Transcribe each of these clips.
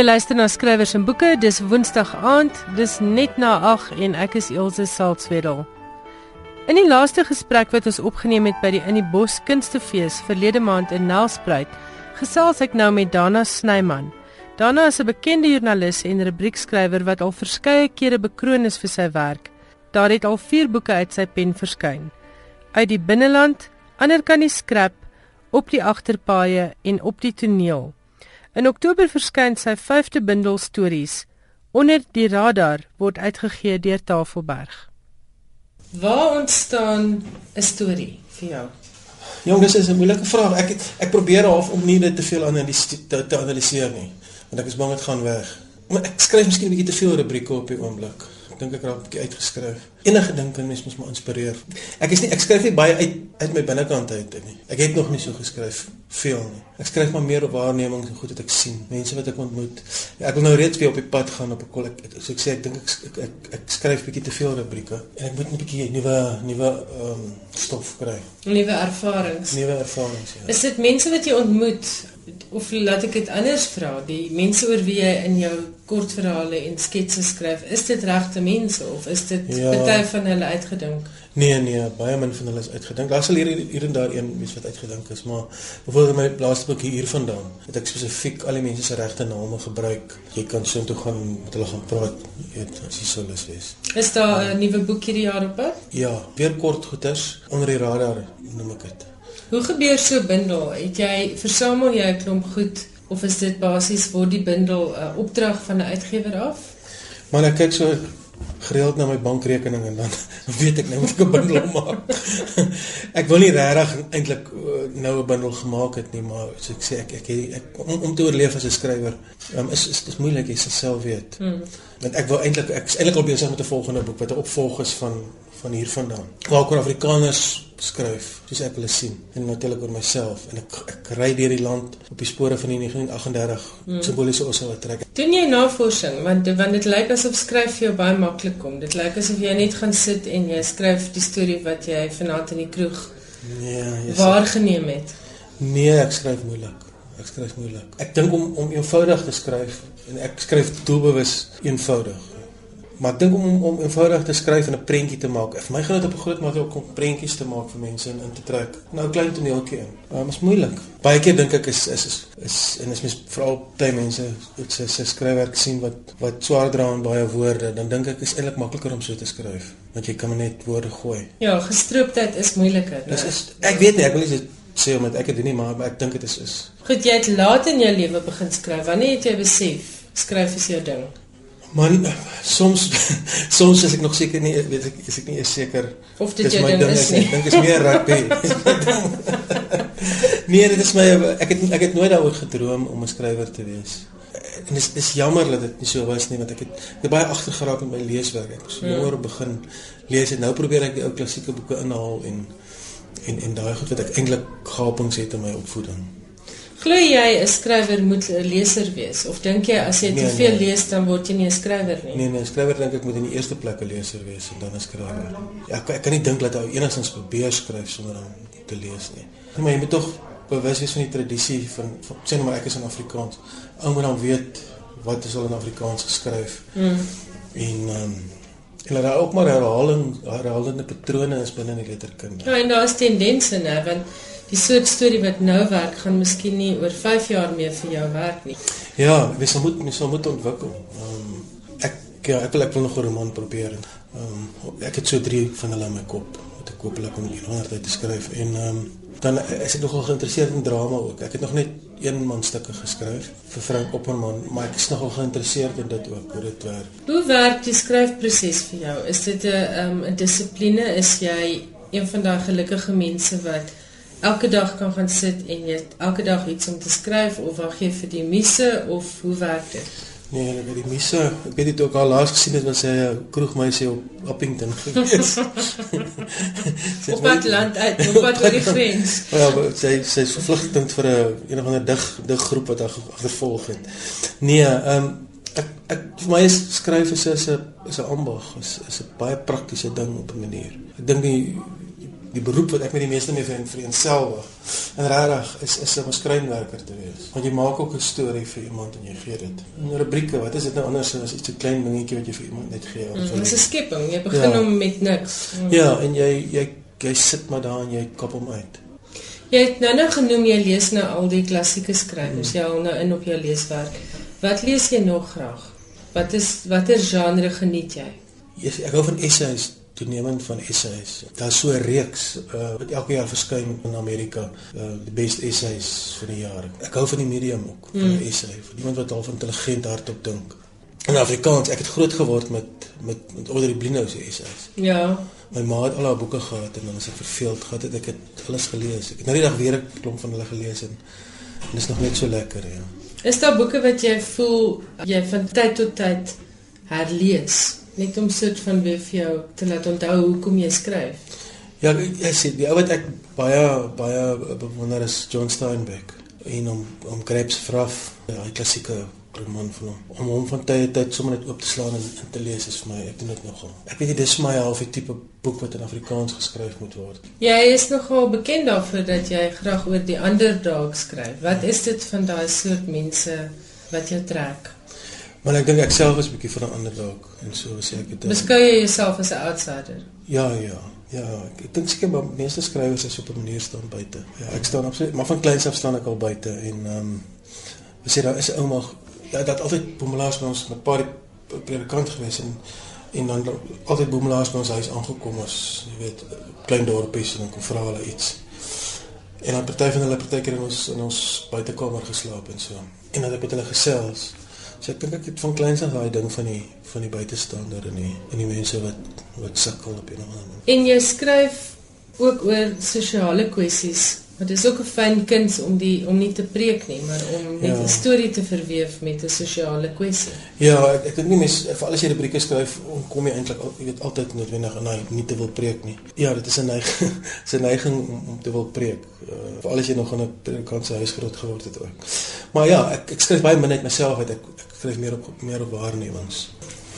Jy luister na skrywers en boeke. Dis Woensdag aand. Dis net na 8 en ek is Elsje Salzwetel. In die laaste gesprek wat ons opgeneem het by die In die Bos Kunstefees verlede maand in Nelspruit, gesels ek nou met Dana Snyman. Dana is 'n bekende joernalis en rubriekskrywer wat al verskeie kere bekroon is vir sy werk. Daar het al 4 boeke uit sy pen verskyn. Uit die binneland, ander kan die skrap, op die agterpaaie en op die toneel. In Oktober verskyn sy 5de bundel stories. Onder die radar word uitgegee deur Tafelberg. Waar ontstaan 'n storie vir jou? Jong, dis 'n moeilike vraag. Ek het, ek probeer half om nie dit te veel analise te, te analiseer nie, want ek is bang dit gaan weg. Maar ek skryf miskien 'n bietjie te veel rubrieke op die oomblik dink ek raak 'n bietjie uitgeskryf. Enige ding kan mens mos maar inspireer. Ek is nie ek skryf nie baie uit uit my binnekant uit nie. Ek het nog nie so geskryf veel nie. Ek skryf maar meer op waarnemings en goed wat ek sien, mense wat ek ontmoet. Ja, ek wil nou reeds weer op die pad gaan op 'n kol. Ek so ek sê ek dink ek, ek ek ek skryf bietjie te veel rubrieke en ek moet 'n bietjie nuwe nuwe ehm um, stof kry. Nuwe ervarings. Nuwe ervarings. Ja. Is dit mense wat jy ontmoet of laat ek dit anders vra, die mense oor wie jy in jou kortverhale en sketse skryf, is dit regte mense of is dit ja. party van hulle uitgedink? Nee nee, baie min van hulle is uitgedink. Daar sal hier hier en daar een wees wat uitgedink is, maar byvoorbeeld my laaste boek hiervandaan, het ek spesifiek al die mense se regte name gebruik. Jy kan so intoe gaan met hulle gaan praat, weet as jy sou lus wees. Is daar 'n nuwe boek hierdie jaar op pad? Ja, weer kort goeters onder die radar noem ek dit. Hoe gebeur so bindel? Het jy versamel jy 'n klomp goed of is dit basies word die bindel 'n uh, opdrag van 'n uitgewer af? Maar ek kyk so gereeld na my bankrekening en dan weet ek nou moet ek 'n bundel maak. ek wil nie regtig eintlik uh, nou 'n bundel gemaak het nie, maar so ek sê ek ek, ek, ek om, om te oorleef as 'n skrywer, um, is is dis moeilik, jy self weet. Hmm. Want ek wil eintlik ek is eintlik al besig met 'n volgende boek wat 'n opvolg is van van hiervandaan. Waar oor Afrikaners skryf, soos ek hulle sien en natuurlik oor myself en ek ek ry deur die land op die spore van die 1938 hmm. simboliese osse wat trek. Doen jy navorsing want want dit lyk asof skryf vir jou baie maklik kom. Dit lyk asof jy net gaan sit en jy skryf die storie wat jy vanaand in die kroeg nee, waargeneem het. Nee, ek skryf moeilik. Ek skryf moeilik. Ek dink om om eenvoudig te skryf en ek skryf doelbewus eenvoudig. Maar dink om om eenvoudig te skryf en 'n prentjie te maak. Vir my gaan dit op 'n groot mate ook om prentjies te maak vir mense en in te trek. Nou klein toneeltjie in. Maar um, is moeilik. Baie keer dink ek is is is, is en as mens veral baie mense dit se se skryfwerk sien wat wat swaar dra aan baie woorde, dan dink ek is eintlik makliker om so te skryf, want jy kan net woorde gooi. Ja, gestroopdheid is moeiliker. Dis is ek weet nie, ek wil nie sê omdat ek dit doen nie, maar, maar ek dink dit is is. Goed, jy het laat in jou lewe begin skryf. Wanneer het jy besef skryf is jou ding? Man, soms soms is ek nog seker nie, weet ek, is ek nie seker of dit jou ding is nie. Ek dink is meer rugby. nee, dit is my ek het ek het nooit daaroor gedroom om 'n skrywer te wees. En dis dis jammer dat dit nie so was nie want ek het ek het baie agter geraak met my leeswerk. Ek het so jonger hmm. begin lees en nou probeer ek die ou klassieke boeke inhaal en en en daai goed wat ek eintlik gapings het in my opvoeding. Glo jy 'n skrywer moet 'n leser wees of dink jy as jy nee, te veel nee. lees dan word jy nie 'n skrywer nie? Nee nee, 'n skrywer dink ek moet in die eerste plek 'n leser wees en dan 'n skrywer. Ja, ek, ek kan nie dink dat hy enigstens probeer skryf sonder om te lees nie. Nee, maar jy moet tog bewus wees van die tradisie van, van sê nou maar ek is in Afrikaans. Ou moet dan weet wat is al in Afrikaans geskryf. Mm. En ehm um, en dat daar ook maar herhaling herhalende patrone is binne in die letterkunde. Ja, en daar is tendense, né, want die soort storie wat nou werk gaan miskien nie oor 5 jaar meer vir jou werk nie. Ja, mens moet mens moet ontwikkel. Ehm um, ek ja, ek wil ek wil nog 'n roman probeer. Ehm um, ek het so 3 van hulle in my kop wat ek hopelik om 100 uit te skryf en ehm um, dan is ek nogal geïnteresseerd in drama ook. Ek het nog net een man stukke geskryf vir Frank Opperman, maar ek is nogal geïnteresseerd in dit ook hoe dit werk. Hoe werk die skryfproses vir jou? Is dit 'n ehm um, 'n dissipline? Is jy een van daai gelukkige mense wat elke dag kan gaan sit en jy elke dag iets om te skryf of wag jy vir die misse of hoe werk dit? Nee, vir die misse, ek weet dit ook al laas gesien het wat sy kroegmeisie op Appington gewees. op wat land uit, op wat oor die grens. ja, sy sy is vervlugtend vir 'n een of ander dig dig groep wat haar agtervolg het. Nee, ehm um, ek ek vir my is skryf is 'n is 'n ambag, is is 'n baie praktiese ding op 'n manier. Ek dink die die beroep wat ek met die meeste mee vereensgewig. En regtig is is om 'n skrynwerker te wees. Want jy maak ook 'n storie vir iemand en jy gee dit. In rubrieke, wat is dit nou anders as iets so klein dingetjie wat jy vir iemand net gee? Mm, dit is 'n skepping. Jy begin ja. hom met niks. Mm. Ja, en jy jy jy sit maar daar en jy kap hom uit. Jy het nou nou genoem jy lees nou al die klassieke skrywers. Mm. Jy hou nou in op jou leeswerk. Wat lees jy nog graag? Wat is watter genre geniet jy? Yes, ek hou van essays toenemend van essays. Daar's so 'n reeks uh, wat elke jaar verskyn in Amerika, uh, die best essays vir die jaar. Ek hou van die medium ook, van 'n mm. essay, vir iemand wat half intelligent hardop dink. In Afrikaans, ek het groot geword met met met Audrey Blinou se essays. Ja. My ma het al haar boeke gehad en dan as ek verveeld gehad het, ek het alles gelees. Ek het nou die dag weer 'n klomp van hulle gelees en dit is nog net so lekker, ja. Is daar boeke wat jy voel jy van tyd tot tyd herlees? Net om soort van weer vir jou te laat onthou hoekom jy skryf. Ja, ek sê die ou wat ek baie baie bewonder is John Steinbeck en om om Krebs vraf, ja, die klassieke roman van hom. Om hom van tyd tot tyd sommer net oop te slaan en, en te lees is vir my, ek doen dit nogal. Ek weet nie dis vir my half die tipe boek wat in Afrikaans geskryf moet word. Jy is nogal bekend daarvoor dat jy graag oor die underdog skryf. Wat is dit van daai soort mense wat jou trek? Maar ek dink ek self is 'n bietjie van 'n underdog en so sê ek dit. Beskou jy jouself as 'n outsider? Ja, ja. Ja, ek, ek dink seker maar meeste skrywers is op 'n manier staan buite. Ja, ek staan absoluut, maar van kleins af staan ek al buite en ehm um, ons sê daar is 'n ouma ja, dat altyd boemelaars by ons met paar predikant gewees en en dan altyd boemelaars by ons huis aangekom as jy weet klein dorpies en dan kom vra hulle iets. En dan party van hulle partykeer in ons in ons buitekamer geslaap en so. En dan het ek met hulle gesels. So ek dink ek het van kleins af daai ding van die van die buitestander en die en die mense wat wat sukkel op 'n ander manier. En jy skryf ook oor sosiale kwessies Maar dit is ook 'n fyn kuns om die om nie te preek nie, maar om net 'n ja. storie te verweef met 'n sosiale kwessie. Ja, ek ek dink nie mens vir al die rubrieke skryf kom jy eintlik al jy weet altyd noodwendig en hy nie te wil preek nie. Ja, dit is 'n neiging, 'n neiging om, om te wil preek. Uh, vir al die jy nog in 'n predikantse huis groot geword het ook. Maar ja, ek ek skryf baie min uit myself uit. Ek, skryf meer op meer op waarnemings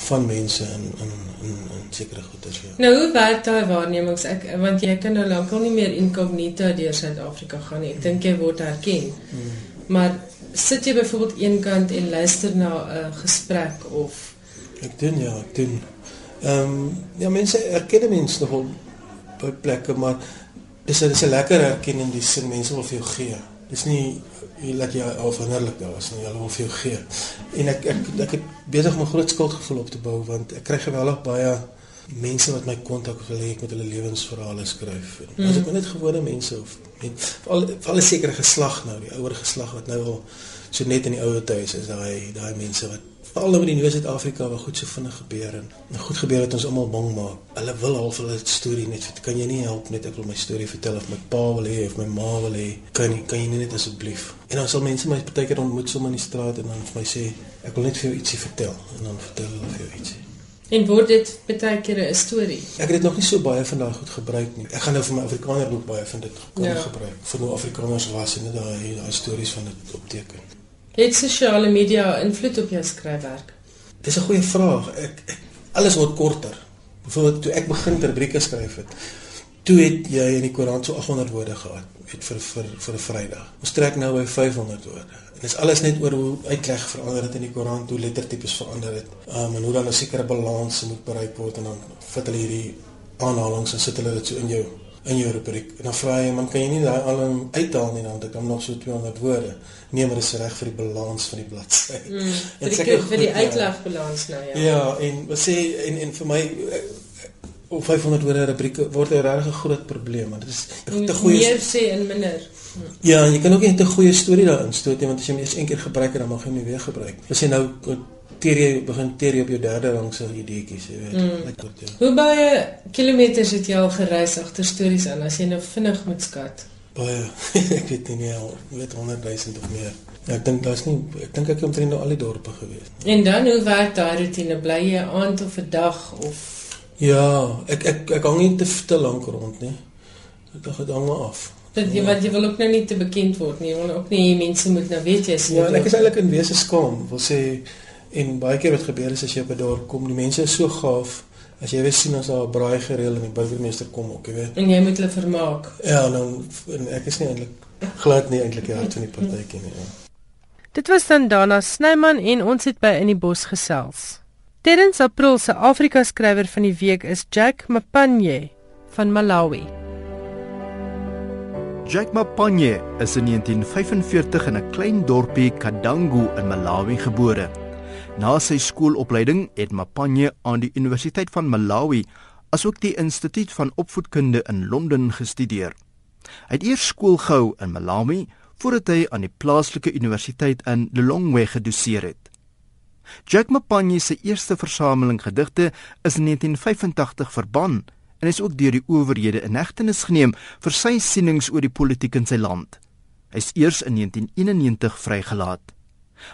van mense in in in in sekere goeder ja. Nou hoe werk daai waarnemings? Ek want jy kan nou lankal nie meer incognito deur Suid-Afrika gaan nie. Ek dink jy word herken. Hmm. Maar sit jy byvoorbeeld eenkant en luister na 'n uh, gesprek of ek doen ja, ek doen. Ehm um, ja mense erken mense nogal by plekke maar dis 'n dis 'n lekker erkenning die sin mense wil vir jou gee. Dis nie jy laat jy afhandelik daar was nie hulle wil vir jou gee. En ek ek ek het besig om 'n groot skuldgevoel op te bou want ek kry geweldig baie mense wat my kontak wil hê ek met hulle lewensverhale skryf. Mm. As ek net gewone mense of met al al 'n sekere geslag nou, die ouer geslag wat nou al so net in die ouer huis is daai daai mense wat veral met die nuwe Suid-Afrika waar goed so vinnig gebeur en, en goed gebeur dat ons almal bang maak. Hulle wil half hulle storie net kan jy nie help net ek wil my storie vertel of my pa wil hê of my ma wil hê kan jy kan jy net asseblief. En dan sal mense my partykeer ontmoet sommer in die straat en dan vir my sê ek wil net vir jou ietsie vertel en dan vertel hulle vir jou ietsie. En word dit baie kere 'n storie? Ek het dit nog nie so baie van daai goed gebruik nie. Ek gaan nou vir my Afrikaner boek baie van dit kan ja. gebruik. Vir nou Afrikaners was en daai daai stories van dit opteken. Het sosiale media invloed op jou skryfwerk? Dis 'n goeie vraag. Ek, ek alles word korter. Byvoorbeeld toe ek begin rubrieke skryf het, toe het jy in die koerant so 800 woorde gehad, weet vir vir vir 'n Vrydag. Ons trek nou by 500 woorde. En dis alles net oor hoe uitleg verander het in die koerant, hoe lettertipes verander het. Um, en hoe dan 'n sekere balans moet bereik word en dan vat hulle hierdie aanhalings en sit hulle dit so in jou in jou rubriek. En dan vra jy, man, kan jy nie daai al uithaal nie dan dit kom nog so 200 woorde. Nee, maar dit is reg vir die balans van die bladsy. Mm, vir die vir die ja. uitlegbalans nou ja. Ja, en wat sê en en vir my eh, op 500 woorde rubriek word 'n regtig groot probleem, want dit is te goeie meer sê en minder. Ja, jy kan ook net 'n goeie storie daarin stoot, want as jy hom eers een keer gebruik het, dan mag jy hom nie weer gebruik nie. As jy nou teer jy begin teer jy op jou derde rangse ideetjies, jy weet. Mm. Kort, ja. Hoe baie kilometers het jy al gereis agter stories aan as jy nou vinnig moet skat? Baie. ek weet nie meer, weet 100 000 of meer. Ja, ek dink daar's nie ek dink ek het omtrent nou al die dorpe gewees. En dan hoe werk daai rotine? Bly jy aand of 'n dag of Ja, ek ek ek hang nie te, te lank rond nie. Ek dink dit hang af. Dat jy ja. wat jy wil ook nou nie te bekend word nie. Jy wil ook nie mense moet nou weet jy is. Ja, ek is eintlik in wese skaam. Wil sê En baie keer wat gebeur is as jy op 'n dorp kom, die mense is so gaaf. As jy wil sien as daar 'n braai gereël en die burgemeester kom ook, jy weet. En jy moet hulle vermaak. Ja, dan en ek is nie eintlik glad nie eintlik die hart van die partytjie nie. Ja. Dit was dan Dana Snyman en ons het by in die bos gesels. Terrence April se Afrika skrywer van die week is Jack Mapanye van Malawi. Jack Mapanye is in 1945 in 'n klein dorpie Kadangu in Malawi gebore. Na sy skoolopleiding het Mapanye aan die Universiteit van Malawi asook die Instituut van Opvoedkunde in Londen gestudeer. Hy het eers skool gehou in Malawi voordat hy aan die plaaslike universiteit in Lilongwe gedoseer het. Jack Mapanye se eerste versameling gedigte is in 1985 verban en is ook deur die owerhede in hegtenis geneem vir sy sienings oor die politiek in sy land. Hy is eers in 1991 vrygelaat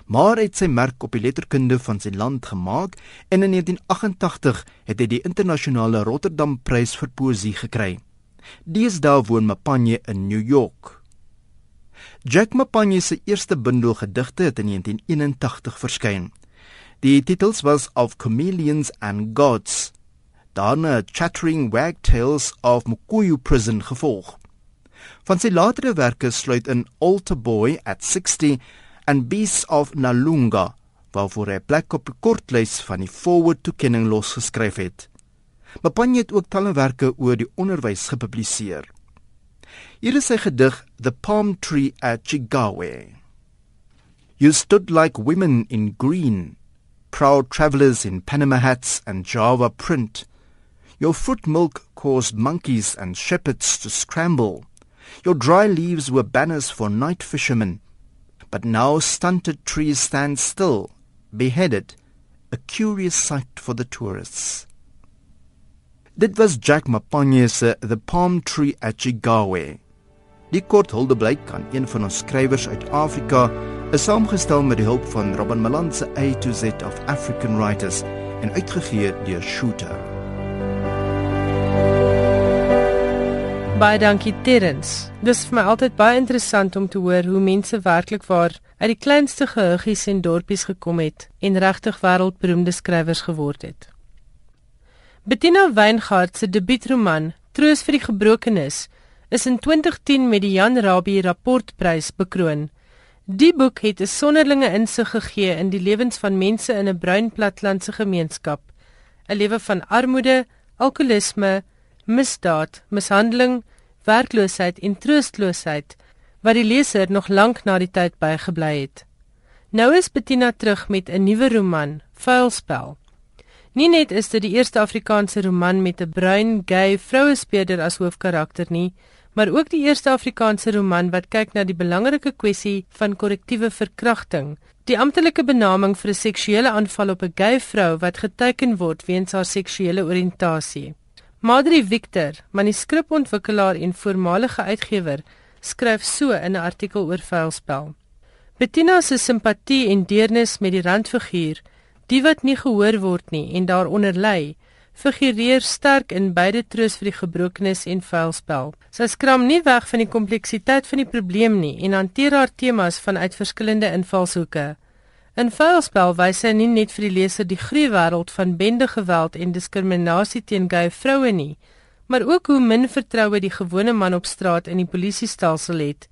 maar het sy merk op die letterkunde van sy land gemaak en in 1988 het hy die internasionale Rotterdam Prys vir poësie gekry. Deesdae woon Mapanye in New York. Jack Mapanye se eerste bundel gedigte het in 1981 verskyn. Die titels was Of Chameleons and Gods. Daarna Chattering Wagtails of Mukuyu Prison gevolg. Van sy latere werke sluit in Altar Boy at 60 and Beasts of Nalunga waarvoor hy plek op die kortlys van die Forward to Kenning los geskryf het. Mapanye het ook talle werke oor die onderwys gepubliseer. Hier is sy gedig The Palm Tree at Chigawe. You stood like women in green, proud travelers in Panama hats and Java print. Your fruit milk caused monkeys and shepherds to scramble. Your dry leaves were banners for night fishermen but now stunted trees stand still, beheaded, a curious sight for the tourists. Dit was Jack Mapanye se The Palm Tree at Chigawe. Die kort huldeblyk aan een van ons skrywers uit Afrika is saamgestel met die hulp van Robin Malan se A to Z of African Writers en uitgegee deur Shooter. Baie dankie Terrens. Dis vir my altyd baie interessant om te hoor hoe mense werklik waar uit die kleinste gehuggies en dorpies gekom het en regtig wêreldberoemde skrywers geword het. Bettina Weingart se debuutroman Troos vir die gebrokenes is in 2010 met die Jan Rabie Rapportprys bekroon. Die boek het 'n sonderlinge insig gegee in die lewens van mense in 'n bruin platlandse gemeenskap, 'n lewe van armoede, alkoholisme, misdaad, mishandeling, werkloosheid en troosteloosheid wat die leser nog lank na die tyd bygebly het. Nou is Bettina terug met 'n nuwe roman, Vuilspel. Nie net is dit die eerste Afrikaanse roman met 'n bruin gay vrouespeler as hoofkarakter nie, maar ook die eerste Afrikaanse roman wat kyk na die belangrike kwessie van korrektiewe verkrachting, die amptelike benaming vir 'n seksuele aanval op 'n gay vrou wat geteken word weens haar seksuele oriëntasie. Madri Victor, manuskripontwikkelaar en voormalige uitgewer, skryf so in 'n artikel oor vuilspel. Bettina se simpatie en deernis met die randfiguur, die wat nie gehoor word nie en daaronder lê, figureer sterk in beide troos vir die gebrokenis en vuilspel. Sy skram nie weg van die kompleksiteit van die probleem nie en hanteer haar temas vanuit verskillende invalshoeke. In Vuilspel wys hy nie net vir die leser die gruwe wêreld van bende geweld en diskriminasie teen gay vroue nie, maar ook hoe min vertroue die gewone man op straat in die polisiestelsel het,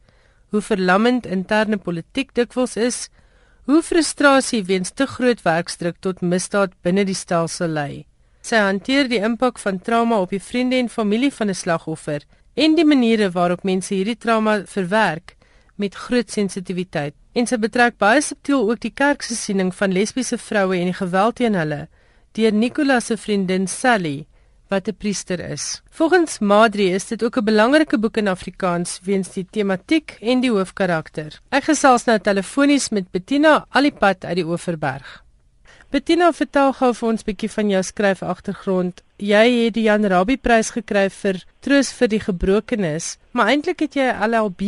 hoe verlammend interne politiek dikwels is, hoe frustrasie weens te groot werkdruk tot misdaad binne die stelsel lei. Sy hanteer die impak van trauma op die vriende en familie van 'n slagoffer en die maniere waarop mense hierdie trauma verwerk met groot sensitiwiteit en sy betrek baie subtiel ook die kerk se siening van lesbiese vroue en die geweld teen hulle deur Nicolas se vriendin Sally wat 'n priester is. Volgens Madri is dit ook 'n belangrike boek in Afrikaans weens die tematiek en die hoofkarakter. Ek gesels nou telefonies met Bettina Alipad uit die Oeverberg. Bettina, vertel gou vir ons 'n bietjie van jou skryf agtergrond. Jy het die Jan Rabie prys gekry vir Troos vir die gebrokenes, maar eintlik het jy 'n LLB.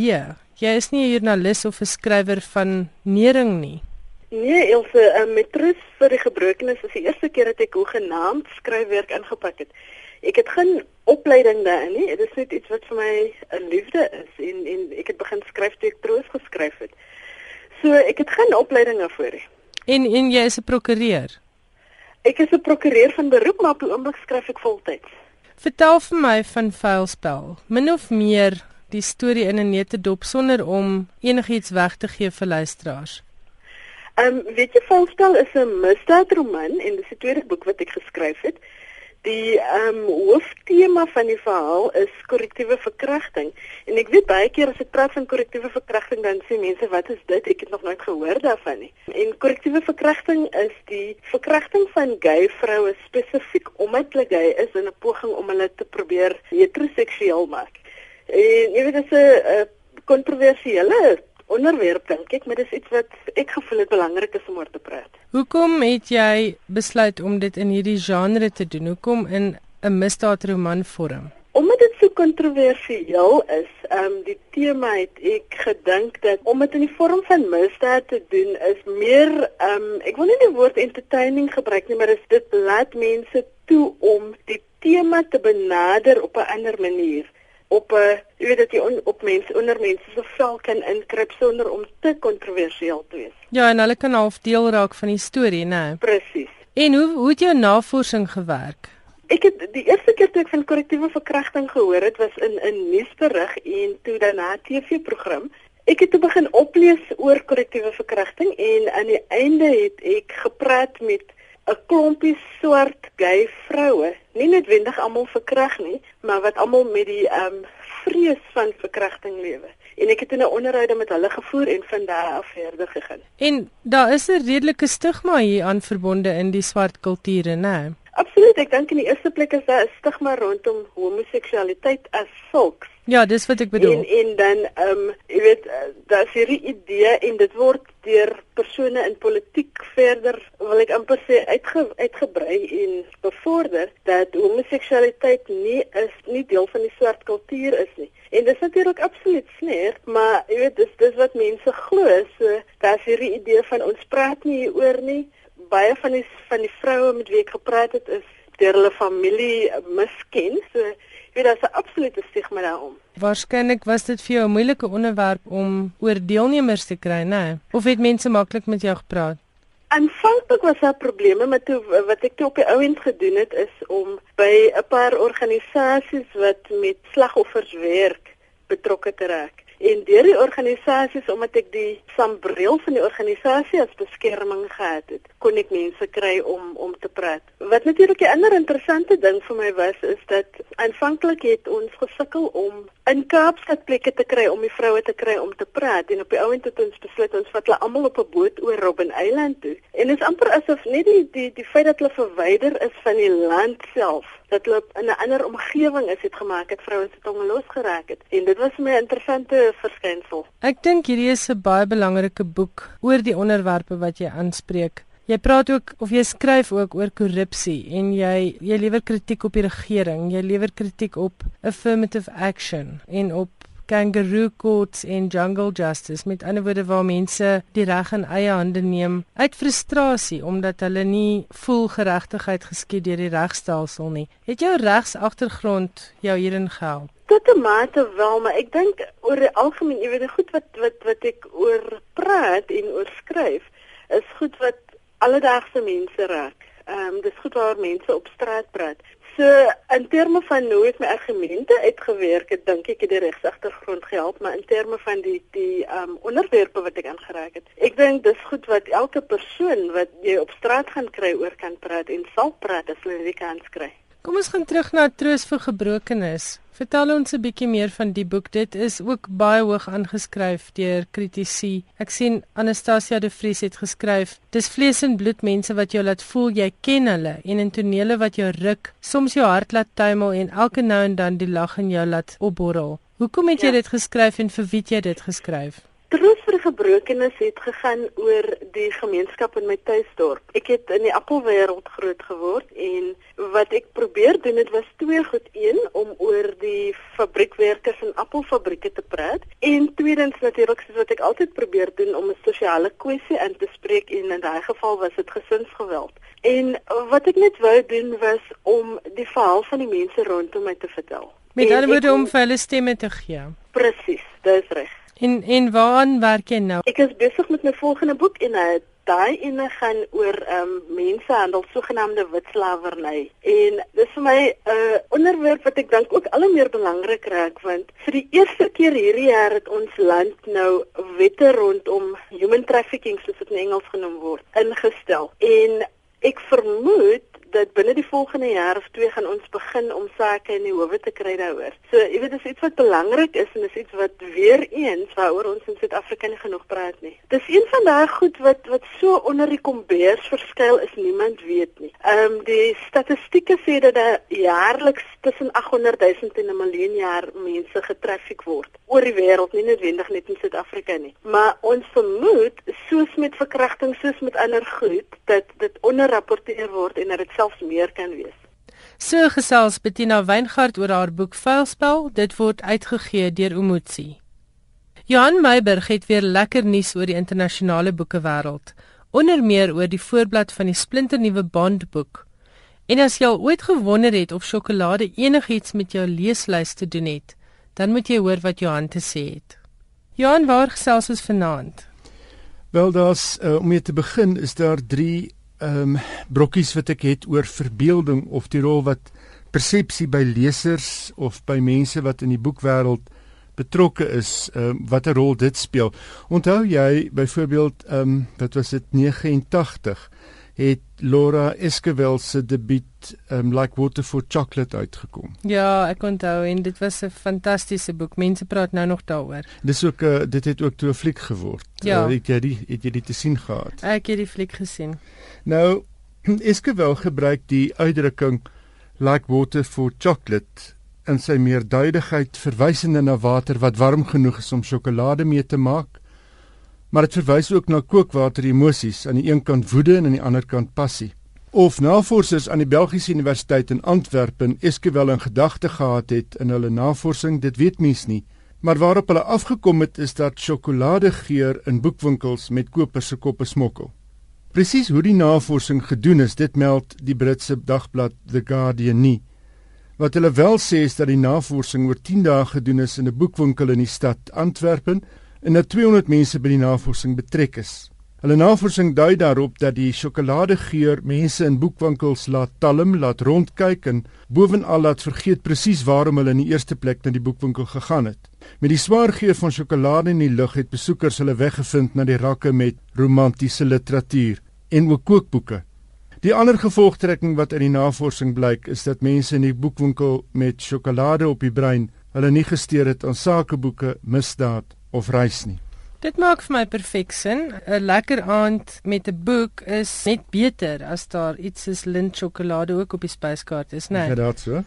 Jy is nie 'n joernalis of 'n skrywer van nering nie. Nee, Ilse, um, met trus vir die gebrokenes is die eerste keer dat ek hoegenaamd skryfwerk ingepak het. Ek het geen opleiding daarin nie. Dit is net iets wat vir my 'n liefde is en en ek het begin skryf toe ek troos geskryf het. So, ek het geen opleiding daarvoor nie. En en jy is 'n prokureur. Ek is 'n prokureur van beroep, maar op die oomblik skryf ek voltyds. Vertel vir my van Vuilspel. Min of meer die storie in 'n nette dop sonder om enigiets weg te gee vir luisteraars. Ehm um, weet jy Vuilspel is 'n misdaadroman en dis die tweede boek wat ek geskryf het. Die ehm um, hooftema van die verhaal is korrektiewe verkrachting. En ek weet baie keer as ek praat van korrektiewe verkrachting dan sê mense wat is dit? Ek het nog nooit gehoor daarvan nie. En korrektiewe verkrachting is die verkrachting van gay vroue spesifiek omdat hulle gay is in 'n poging om hulle te probeer heteroseksueel maak. En jy weet dit is 'n kontroversiële onderwerp dink ek, maar dis iets wat ek gevoel het belangrik is om oor te praat. Hoekom het jy besluit om dit in hierdie genre te doen? Hoekom in 'n misdaadroman vorm? Omdat dit so kontroversieel is, ehm um, die tema het ek gedink dat om dit in die vorm van misdaad te doen is meer ehm um, ek wil nie die woord entertaining gebruik nie, maar dit laat mense toe om die tema te benader op 'n ander manier op 'n jy weet dat jy on, op mense onder mense se vel kan inkruip sonder om te kontroversieel te wees. Ja, en hulle kan half deel raak van die storie, né? Presies. En hoe hoe het jou navorsing gewerk? Ek het die eerste keer toe ek van korrektiewe verkrachting gehoor het was in 'n nuusberig en toe daarna 'n TV-program. Ek het te begin oplees oor korrektiewe verkrachting en aan die einde het ek gepraat met 'n klompie swart gay vroue, nie noodwendig almal verkrag nie, maar wat almal met die ehm um, vrees van verkrachting lewe. En ek het 'n onderhoud met hulle gevoer en van daar af verder gegaan. En daar is 'n redelike stigma hier aan verbonde in die swart kulture, né? Absoluut, ek dink in die eerste plek is daar 'n stigma rondom homoseksualiteit as sulks. Ja, dis wat ek bedoel. En en dan ehm um, jy weet eh, daar's hierdie idee en dit word deur persone in politiek verder wil ek amper sê uitge, uitgebrei en bevorder dat homoseksualiteit nie is nie deel van die swart kultuur is nie. En dis natuurlik absoluut sneer, maar jy weet dis dis wat mense glo, so daar's hierdie idee van ons praat nie hieroor nie. Baie van die van die vroue met wie ek gepraat het is deur hulle familie misken. So weet daar's 'n absolute stigma daaroor. Waarskynlik was dit vir jou 'n moeilike onderwerp om oor deelnemers te kry, né? Of het mense maklik met jou gepraat? Aanvanklik was daar probleme met toe wat ek toe op die ouend gedoen het is om by 'n paar organisasies wat met slagoffers werk betrokke te raak. En deur die organisasies omdat ek die sambreel van die organisasie as beskerming gehad het, kon ek mense kry om om te praat. Wat natuurlik 'n ander interessante ding vir my was is dat aanvanklik het ons gesukkel om in Kaapstad plekke te kry om die vroue te kry om te praat en op die ouend het ons besluit ons vat hulle almal op 'n boot oor Robben Eiland toe. En dit is amper asof net die die die feit dat hulle verwyder is van die land self dat hulle in 'n ander omgewing is het gemaak het vrouens se tonge losgeraak het en dit was my interessante verskynsel. Ek dink hierdie is 'n baie belangrike boek oor die onderwerpe wat jy aanspreek. Jy praat ook of jy skryf ook oor korrupsie en jy jy lewer kritiek op die regering, jy lewer kritiek op affirmative action en op kangaroo courts en jungle justice met ander woorde waar mense die reg in eie hande neem uit frustrasie omdat hulle nie voel geregtigheid geskied deur die regstelsel nie. Het jou regsagtergrond jou hierin gehelp? Tot 'n mate wel, maar ek dink oor die algemeen, jy weet, goed wat wat wat ek oor praat en oor skryf, is goed wat alledaagse mense raak. Ehm um, dis goed waar mense op straat praat. So in terme van hoe ek my argumente uitgewerk het, dink ek het die regsagtergrond gehelp, maar in terme van die die um onderwerpe wat ek aangeraak het. Ek dink dis goed wat elke persoon wat jy op straat gaan kry oor kan praat en sal praat as hulle die kans kry. Kom ons gaan terug na Troos vir Gebrokenes. Vertel ons 'n bietjie meer van die boek. Dit is ook baie hoog aangeskryf deur kritici. Ek sien Anastasia de Vries het geskryf: "Dis vlees en bloed mense wat jou laat voel jy ken hulle en in tonele wat jou ruk, soms jou hart laat tuimel en elke nou en dan die lag in jou laat opborrel." Hoekom het jy ja. dit geskryf en vir wie het jy dit geskryf? Troos vir gebrokenes het gegaan oor die gemeenskap in my tuisdorp. Ek het in die appelwêreld groot geword en wat ek probeer doen het was twee goed. Een om oor die fabriekwerkers in appelfabrieke te praat en tweedens natuurlik soos wat ek altyd probeer doen om 'n sosiale kwessie in te spreek en in daai geval was dit gesinsgeweld. En wat ek net wou doen was om die verhaal van die mense rondom my te vertel. Met ander woorde om vir hulle stemme te gee. Presies, dis reg. En en waaraan werk jy nou? Ek is besig met my volgende boek en uh, daai ene gaan oor ehm um, mensehandel, sogenaamde witslawerny. En dis vir my 'n uh, onderwerp wat ek dink ook al hoe meer belangrik raak want vir die eerste keer hierdie jaar het ons land nou wette rondom human trafficking soos dit in Engels genoem word ingestel. En ek vermoed dat binne die volgende jaar of twee gaan ons begin om sake in die howe te kry daaroor. So, jy weet, dis iets wat belangrik is en dis iets wat weer eens waaroor ons in Suid-Afrika nie genoeg praat nie. Dis een van daai goed wat wat so onder die kombers verskuil is niemand weet nie. Ehm um, die statistieke sê dat jaarliks tussen 800 000 en 'n miljoen jaar mense getraffiek word oor die wêreld, nie noodwendig net in Suid-Afrika nie. Maar ons vermoed soos met verkrachting, soos met ander goed, dat dit onderrapporteer word en dat dit selfs meer kan wees. So gesels Bettina Weingart oor haar boek Vuilspel. Dit word uitgegee deur Umotsi. Johan Meiberg het weer lekker nuus oor die internasionale boekewêreld, onder meer oor die voorblad van die splinternuwe Bondboek. En as jy al ooit gewonder het of sjokolade enigiets met jou leeslys te doen het, dan moet jy hoor wat Johan te sê het. Johan, waar gesels ons vanaand? Wel, daar's uh, om mee te begin is daar 3 ehm um, brokkies wat ek het oor verbeelding of die rol wat persepsie by lesers of by mense wat in die boekwêreld betrokke is, ehm um, watter rol dit speel. Onthou jy byvoorbeeld ehm um, wat was dit 89 het Laura Esquivel se debuut um, Like Water for Chocolate uitgekom. Ja, ek onthou en dit was 'n fantastiese boek. Mense praat nou nog daaroor. Dis ook uh, dit het ook toe 'n fliek geword. Ja. Uh, het jy die het jy dit te sien gehad? Ek het die fliek gesien. Nou, Esquivel gebruik die uitdrukking Like Water for Chocolate in sy meerduidigheid verwysende na water wat warm genoeg is om sjokolade mee te maak maar dit verwys ook na kookwater emosies aan die een kant woede en aan die ander kant passie. Of navorsers aan die Belgiese Universiteit in Antwerpen Esquivel in gedagte gehad het in hulle navorsing, dit weet mens nie, maar waarop hulle afgekom het is dat sjokoladegeur in boekwinkels met kopers se koppe smokkel. Presies hoe die navorsing gedoen is, dit meld die Britse dagblad The Guardian nie. Wat hulle wel sê is dat die navorsing oor 10 dae gedoen is in 'n boekwinkel in die stad Antwerpen en dat 200 mense by die navorsing betrek is. Hulle navorsing dui daarop dat die sjokoladegeur mense in boekwinkels laat talm, laat rondkyk en bovenal laat vergeet presies waarom hulle in die eerste plek na die boekwinkel gegaan het. Met die swaar geur van sjokolade in die lug het besoekers hulle weggevind na die rakke met romantiese literatuur en ook kookboeke. Die ander gevolgtrekking wat uit die navorsing blyk, is dat mense in die boekwinkel met sjokolade op die brein hulle nie gesteer het aan sakeboeke, misdaad of reis nie. Dit maak vir my perfek sin. 'n Lekker aand met 'n boek is net beter as daar iets soos lint sjokolade ook op die spyskaart is, né? Nee. Ja, dit so.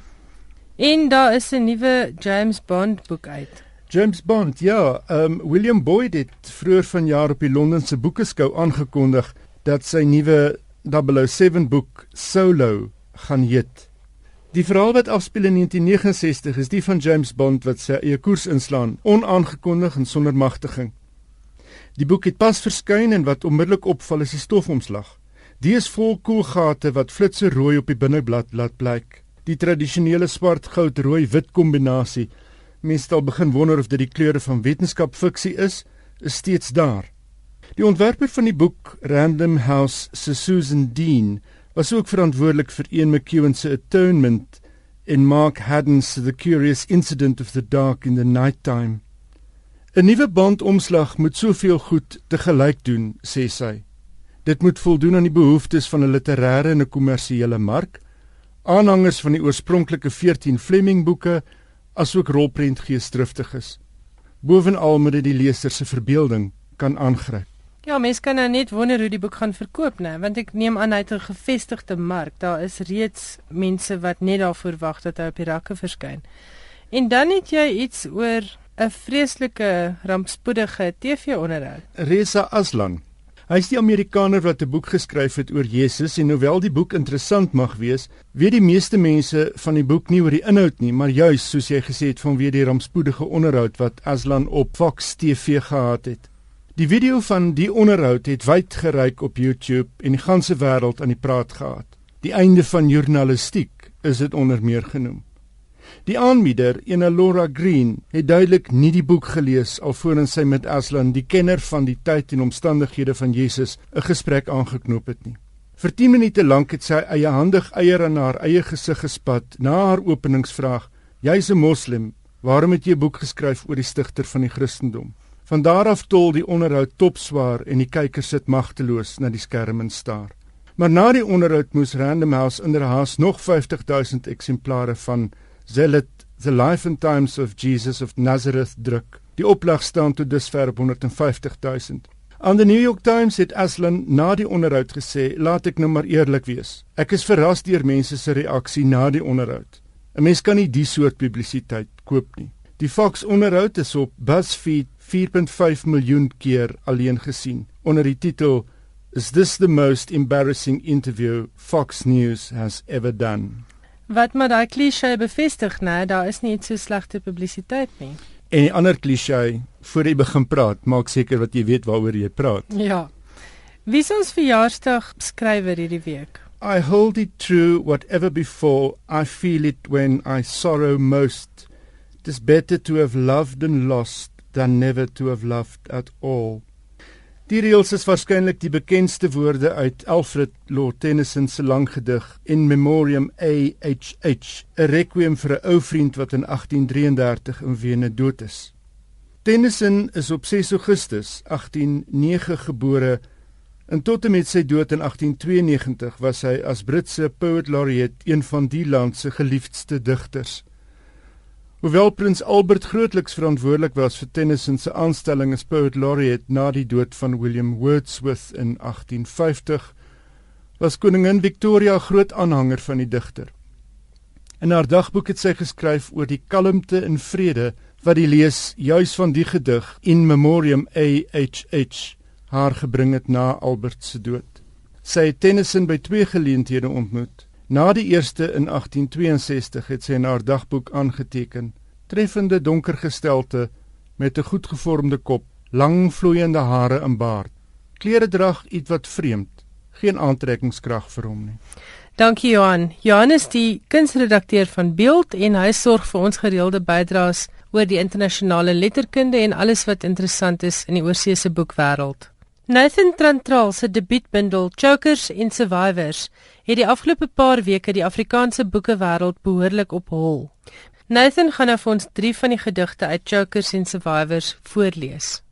En daar is 'n nuwe James Bond boek uit. James Bond, ja, um William Boyd het vroeër vanjaar op die Londense boekeskou aangekondig dat sy nuwe 007 boek Solo gaan heet. Die verhaal wat afspeel in 1969 is die van James Bond wat sy eie koers inslaan, onaangekondig en sonder magtiging. Die boek het pas verskyn en wat onmiddellik opval is die stofomslag. Die is vol koelgate wat flitse rooi op die binneblad laat blyk. Die tradisionele swart-goud-rooi-wit kombinasie, mense al begin wonder of dit die kleure van wetenskap fiksie is, is steeds daar. Die ontwerper van die boek, Random House se Susan Dean, was ook verantwoordelik vir Ian McEwan se Atonement en Mark Haddon se The Curious Incident of the Dark in the Night Time. 'n Nuwe bandomslag moet soveel goed te gelyk doen, sê sy. Dit moet voldoen aan die behoeftes van 'n literêre en 'n kommersiële mark, aanhangers van die oorspronklike 14 Fleming boeke, asook rolprentgeesdriftiges. Bovenal moet dit die leser se verbeelding kan aangryp. Ja, mens kan nou net wonder hoe die boek gaan verkoop, né? Want ek neem aan hy het 'n gevestigde mark. Daar is reeds mense wat net daarvoor wag dat hy op die rakke verskyn. En dan het jy iets oor 'n vreeslike rampspoedige TV-onderhoud. Reza Aslan. Hy is die Amerikaner wat 'n boek geskryf het oor Jesus en hoewel die boek interessant mag wees, weet die meeste mense van die boek nie oor die inhoud nie, maar juis soos jy gesê het vanweë die rampspoedige onderhoud wat Aslan op Fox TV gehad het. Die video van die onderhoud het wyd gereik op YouTube en die ganse wêreld aan die praat gehad. Die einde van journalistiek is dit onder meer genoem. Die aanbieder, ene Laura Green, het duidelik nie die boek gelees alvorens sy met Aslan, die kenner van die tyd en omstandighede van Jesus, 'n gesprek aangeknoop het nie. Vir 10 minute lank het sy eie handig eier aan haar eie gesig gespat na haar openingsvraag: "Jy's 'n moslim, waarom het jy 'n boek geskryf oor die stigter van die Christendom?" Van daar af tol die onderhoud topswaar en die kykers sit magteloos na die skerm en staar. Maar na die onderhoud moes Random House inderhaas nog 50000 eksemplare van Zealot The Life and Times of Jesus of Nazareth druk. Die oplag staan tot dusver op 150000. Aan die New York Times het Aslan na die onderhoud gesê: "Laat ek nou maar eerlik wees. Ek is verras deur mense se reaksie na die onderhoud. 'n Mens kan nie die soort publisiteit koop nie." Die Fox onderhoud is op BuzzFeed 4.5 miljoen keer alleen gesien onder die titel Is this the most embarrassing interview Fox News has ever done? Wat maar daai klise bevestig, né, daar is nie so slegte publisiteit nie. En die ander klise, voor jy begin praat, maak seker wat jy weet waaroor jy praat. Ja. Wie is ons verjaarsdag skrywer hierdie week? I hold it true whatever before I feel it when I sorrow most. It is better to have loved and lost than never to have loved at all. Die reels is waarskynlik die bekendste woorde uit Alfred Lord Tennyson se lang gedig In Memoriam AHH, 'n requiem vir 'n ou vriend wat in 1833 in Wene dood is. Tennyson is op 6 Augustus 1809 gebore en tot en met sy dood in 1892 was hy as Britse poet laureate een van die land se geliefdste digters. Hoewel prins Albert grootliks verantwoordelik was vir Tennyson se aanstelling as poet laureate na die dood van William Wordsworth in 1850, was koningin Victoria groot aanhanger van die digter. In haar dagboek het sy geskryf oor die kalmte en vrede wat die lees juis van die gedig In Memoriam AHH haar gebring het na Albert se dood. Sy het Tennyson by twee geleenthede ontmoet. Na die eerste in 1862 het sy in haar dagboek aangeteken: treffende donker gestelte met 'n goed gevormde kop, lang vloeiende hare en baard. Klere drag iets wat vreemd, geen aantrekkingskrag vir hom nie. Dankie Johan. Johan is die kunsredakteur van Beeld en hy sorg vir ons gereelde bydraes oor die internasionale letterkunde en alles wat interessant is in die oorseese boekwêreld. Nathan Trantral se debuutbundel Chokers and Survivors het die afgelope paar weke die Afrikaanse boekewêreld behoorlik op hol. Nathan gaan nou vir ons 3 van die gedigte uit Chokers and Survivors voorlees.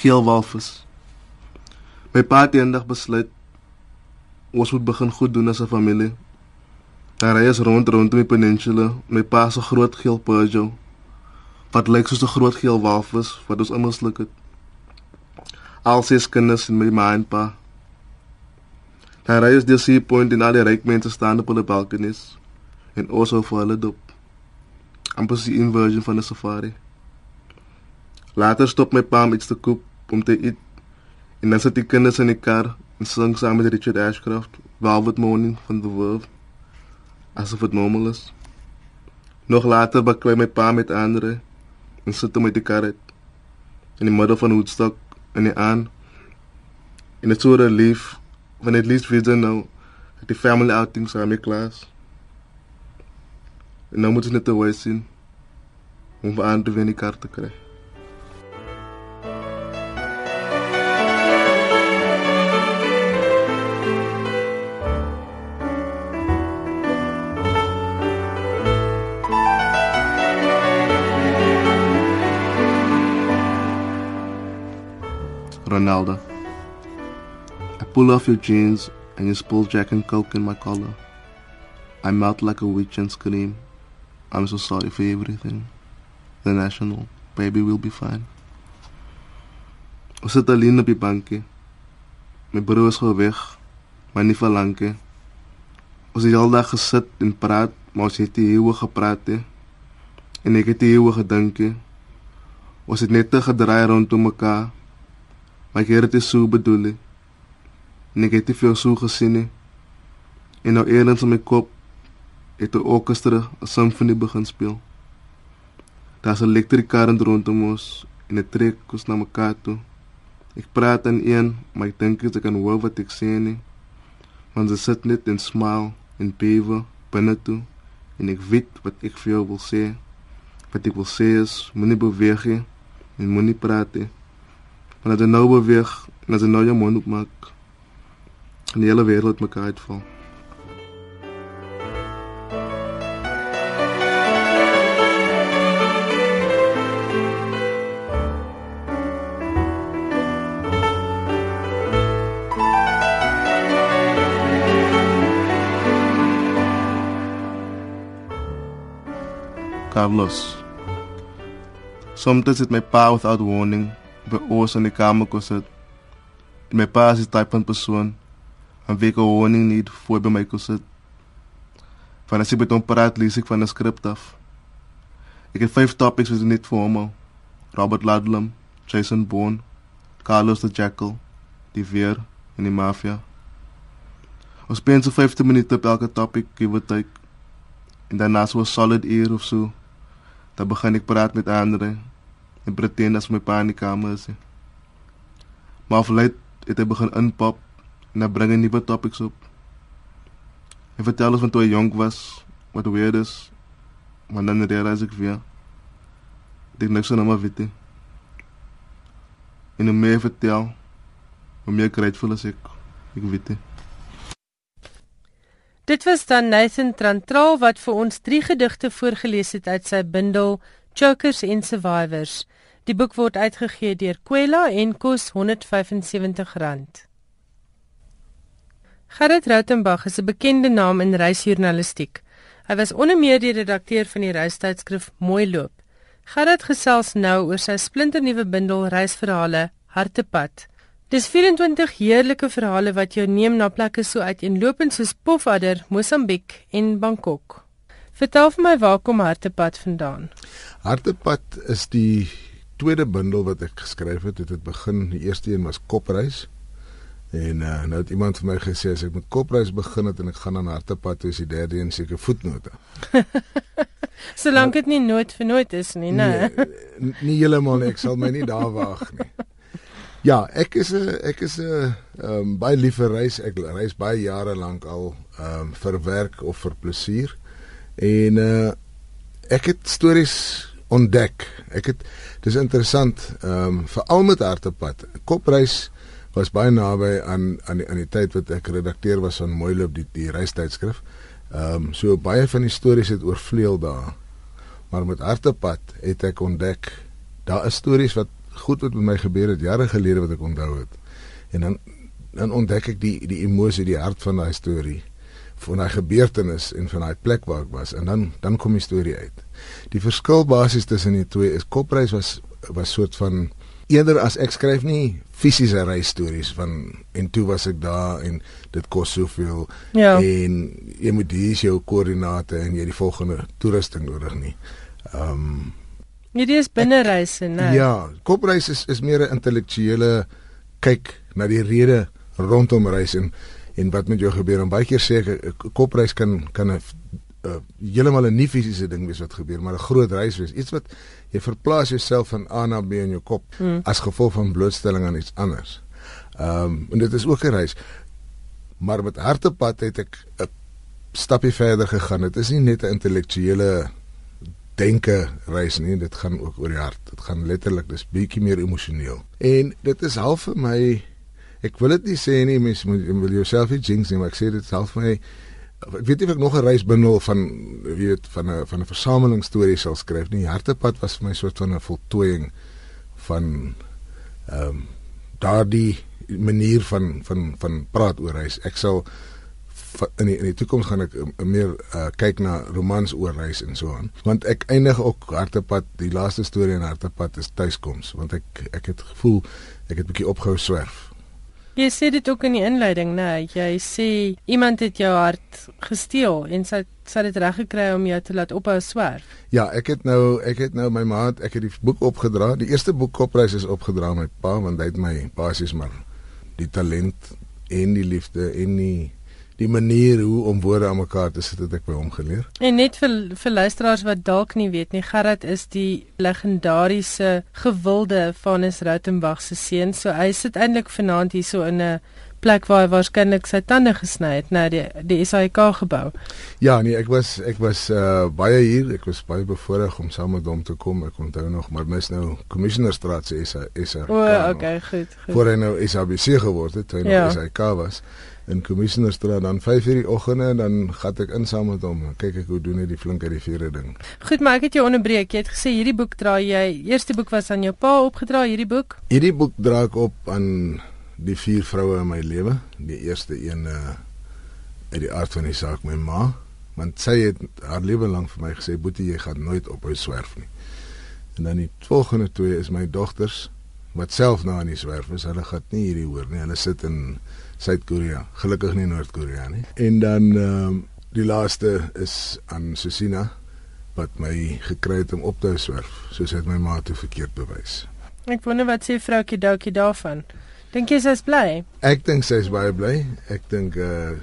Geel walvis. My pa het eendag besluit ons moet begin goed doen as 'n familie. Daar is rond rondom die peninsula my pa se groot geel Peugeot wat lyk soos 'n groot geel walvis wat ons almal sluk het al ses kinders in my ma en pa. Daar is die sea point in alle ryk mense staan op hulle balkonies en also vir hulle dop. Amper die inversion van 'n safari. Later stop my pa met te koop om te eet en dan sit die kinders in die kar en sing saam met Richard Ashcroft Velvet Morning van The Verve asof dit normaal is. Nog later baklei my pa met ander en sit hom met die kar uit in die middel van Woodstock in die aan in 'n soort relief when at least we don't know that the family outings are my class en nou moet ons net wys sien om aan te wen die kaart te kry Ronaldo. Pull off your jeans and you spill Jack and Coke in my collar. I melt like a witch and scream. I'm so sorry for everything. The National, baby will be fine. Ons sit alleen op die bankie. My broer is gou weg, maar nie vir lank nie. Ons het al dag gesit en praat, maar ons het nie eeuwig gepraat nie. En ek het nie eeuwig gedink nie. Ons het net te gedraai rondom mekaar. Maar ek het dit so bedoel. En ek het dit veel so gesien. En nou eerens in my kop het 'n orkester 'n simfonie begin speel. Daar's 'n elektriese karent rondom ons en dit trek ons na mekaar toe. Ek praat aan een, maar ek dink ek kan hoor wat ek sê nie. Want ze sit net en smile en bewe binne toe. en ek weet wat ek vir jou wil sê. Wat ek wil sê is moenie beweeg nie en moenie praat nie. Want as jy nou beweeg en as jy nou jou mond oopmaak, gaan die hele wêreld mekaar uitval. Carlos. Sometimes het my pa without warning by oors in die kamer gesit. En my pa is die type van persoon aan wie ek 'n warning need voor by my gesit. Van as ek met hom praat, lees ek van 'n skrip af. Ek het vyf topics wat net vir hom. Robert Ludlum, Jason Bourne, Carlos the Jackal, die Veer en die Mafia. Ons spend so 15 minute op elke topic, give or take. En daarna so 'n solid uur of so Dan begin ek praat met ander en pretend as my pa in die kamer is. Maar vlei het hy begin inpop en hy bring 'n nuwe topics op. Hy vertel ons van toe hy jonk was, wat weird is. Maar dan realiseer ek weer dit niks aan hom weet nie. En hoe meer vertel, hoe meer grateful is ek. Ek weet nie. Dit was dan Nathan Trantral wat vir ons drie gedigte voorgeles het uit sy bundel Chokers and Survivors. Die boek word uitgegee deur Kwela en kos R175. Gerrit Rautenbach is 'n bekende naam in reisjournalistiek. Hy was onder meer die redakteur van die reistydskrif Mooi Loop. Gerrit gesels nou oor sy splinternuwe bundel Reisverhale Hartepad. Dis 24 heerlike verhale wat jou neem na plekke so uiteenlopend soos Pofadder, Mosambiek en Bangkok. Vertel vir my waar kom Hartepad vandaan? Hartepad is die tweede bundel wat ek geskryf het. Dit het begin, die eerste een was Kopreis. En uh, nou het iemand vir my gesê as ek met Kopreis begin het en ek gaan aan Hartepad, is die derde een seker voetnote. Solank dit nie nooit vir nooit is nie, né? Nee, nie heeltemal nie, ek sal my nie daar waag nie. Ja, ek is 'n ek is 'n ehm um, baie lief vir reis. Ek reis baie jare lank al ehm um, vir werk of vir plesier. En uh ek het stories ontdek. Ek het dis interessant ehm um, veral met hartepad. Kopreis was baie naby aan aan die aan die tyd wat ek redakteur was van Mooiloop die die reistydskrif. Ehm um, so baie van die stories het oorvleuel daar. Maar met hartepad het ek ontdek daar is stories wat goed wat met my gebeur het jare gelede wat ek onthou het. En dan dan ontdek ek die die emosie, die hart van daai storie van daai gebeurtenis en van daai plek waar ek was en dan dan kom die storie uit. Die verskil basies tussen die twee is Kopreis was was soort van eerder as ek skryf nie fisiese reisstories van en toe was ek daar en dit kos soveel ja. en jy moet hier jou koördinate en jy die volgende toerusting nodig nie. Ehm um, Hierdie is binnereise, né? Ja, kopreis is is meer 'n intellektuele kyk na die rede rondom reis en en wat met jou gebeur. En baie keer sê ek kopreis kan kan 'n uh, heeltemal 'n nie fisiese ding wees wat gebeur, maar 'n groot reis wees. Iets wat jy verplaas jouself van A na B in jou kop hmm. as gevolg van blootstelling aan iets anders. Ehm um, en dit is ook 'n reis. Maar met hartepad het ek 'n stapie verder gegaan. Dit is nie net 'n intellektuele denke reis nie, dit gaan ook oor die hart. Dit gaan letterlik, dis bietjie meer emosioneel. En dit is half vir my ek wil dit nie sê nie, mens moet wil jouself nie jinx nie, maar ek sê dit half vir my ek weet nie of ek nog 'n reisbundel van weet van 'n van 'n versameling stories sal skryf nie. Hartepad was vir my soort van 'n voltooiing van ehm um, daardie manier van van van praat oor reis. Ek sal in die, in die toekoms gaan ek uh, meer uh, kyk na romans oor reis en so aan. Want ek eindig ook Hartepad, die laaste storie in Hartepad is tuiskoms, want ek ek het gevoel ek het 'n bietjie opgehou swerf. Jy sê dit ook in die inleiding, né? Nee, jy sê iemand het jou hart gesteel en sy sy het reg gekry om jou te laat ophou swerf. Ja, ek het nou ek het nou my maat, ek het die boek opgedra. Die eerste boek Kopreis is opgedra my pa want hy het my basies maar die talent en die liefde en die die manier hoe om woorde aan mekaar te sit het ek by hom geleer. En net vir vir luisteraars wat dalk nie weet nie, Gerard is die legendariese gewilde Vanus Rautenbach se seun. So hy sit eintlik vanaand hierso in 'n plek waar hy waarskynlik sy tande gesny het, na die die SAIK gebou. Ja, nee, ek was ek was uh baie hier. Ek was baie bevoorreg om saam met hom te kom. Ek onthou nog, maar mens nou Commissionerstraat se SA SA. O, okay, goed, goed. Voor hy nou SABC geword het, toe hy Ja. nog SAIK was in Commissionerstraat dan 5:00 die oggende en dan gaan ek in saam met hom. Kyk ek hoe doen hy die flink uit die vure ding. Goed, maar ek het jou onderbreek. Jy het gesê hierdie boek dra jy. Eerste boek was aan jou pa opgedra, hierdie boek. Hierdie boek dra ek op aan die vier vroue in my lewe. Die eerste een uh uit die aard van die saak my ma, want sy het haar lewe lank vir my gesê boetie jy gaan nooit ophou swerf nie. En dan die volgende twee is my dogters wat self nou aan die swerf is. Hulle gaan nie hierdie hoor nie. Hulle sit in Suid-Korea, gelukkig nie Noord-Korea nie. En dan ehm um, die laaste is aan Susina wat my gekry het om op te swerf, soos hy het my ma toe verkeerd bewys. Ek wonder wat sê vroukie Doukie daarvan. Dink jy sy is bly? Ek dink sy is baie bly. Ek dink uh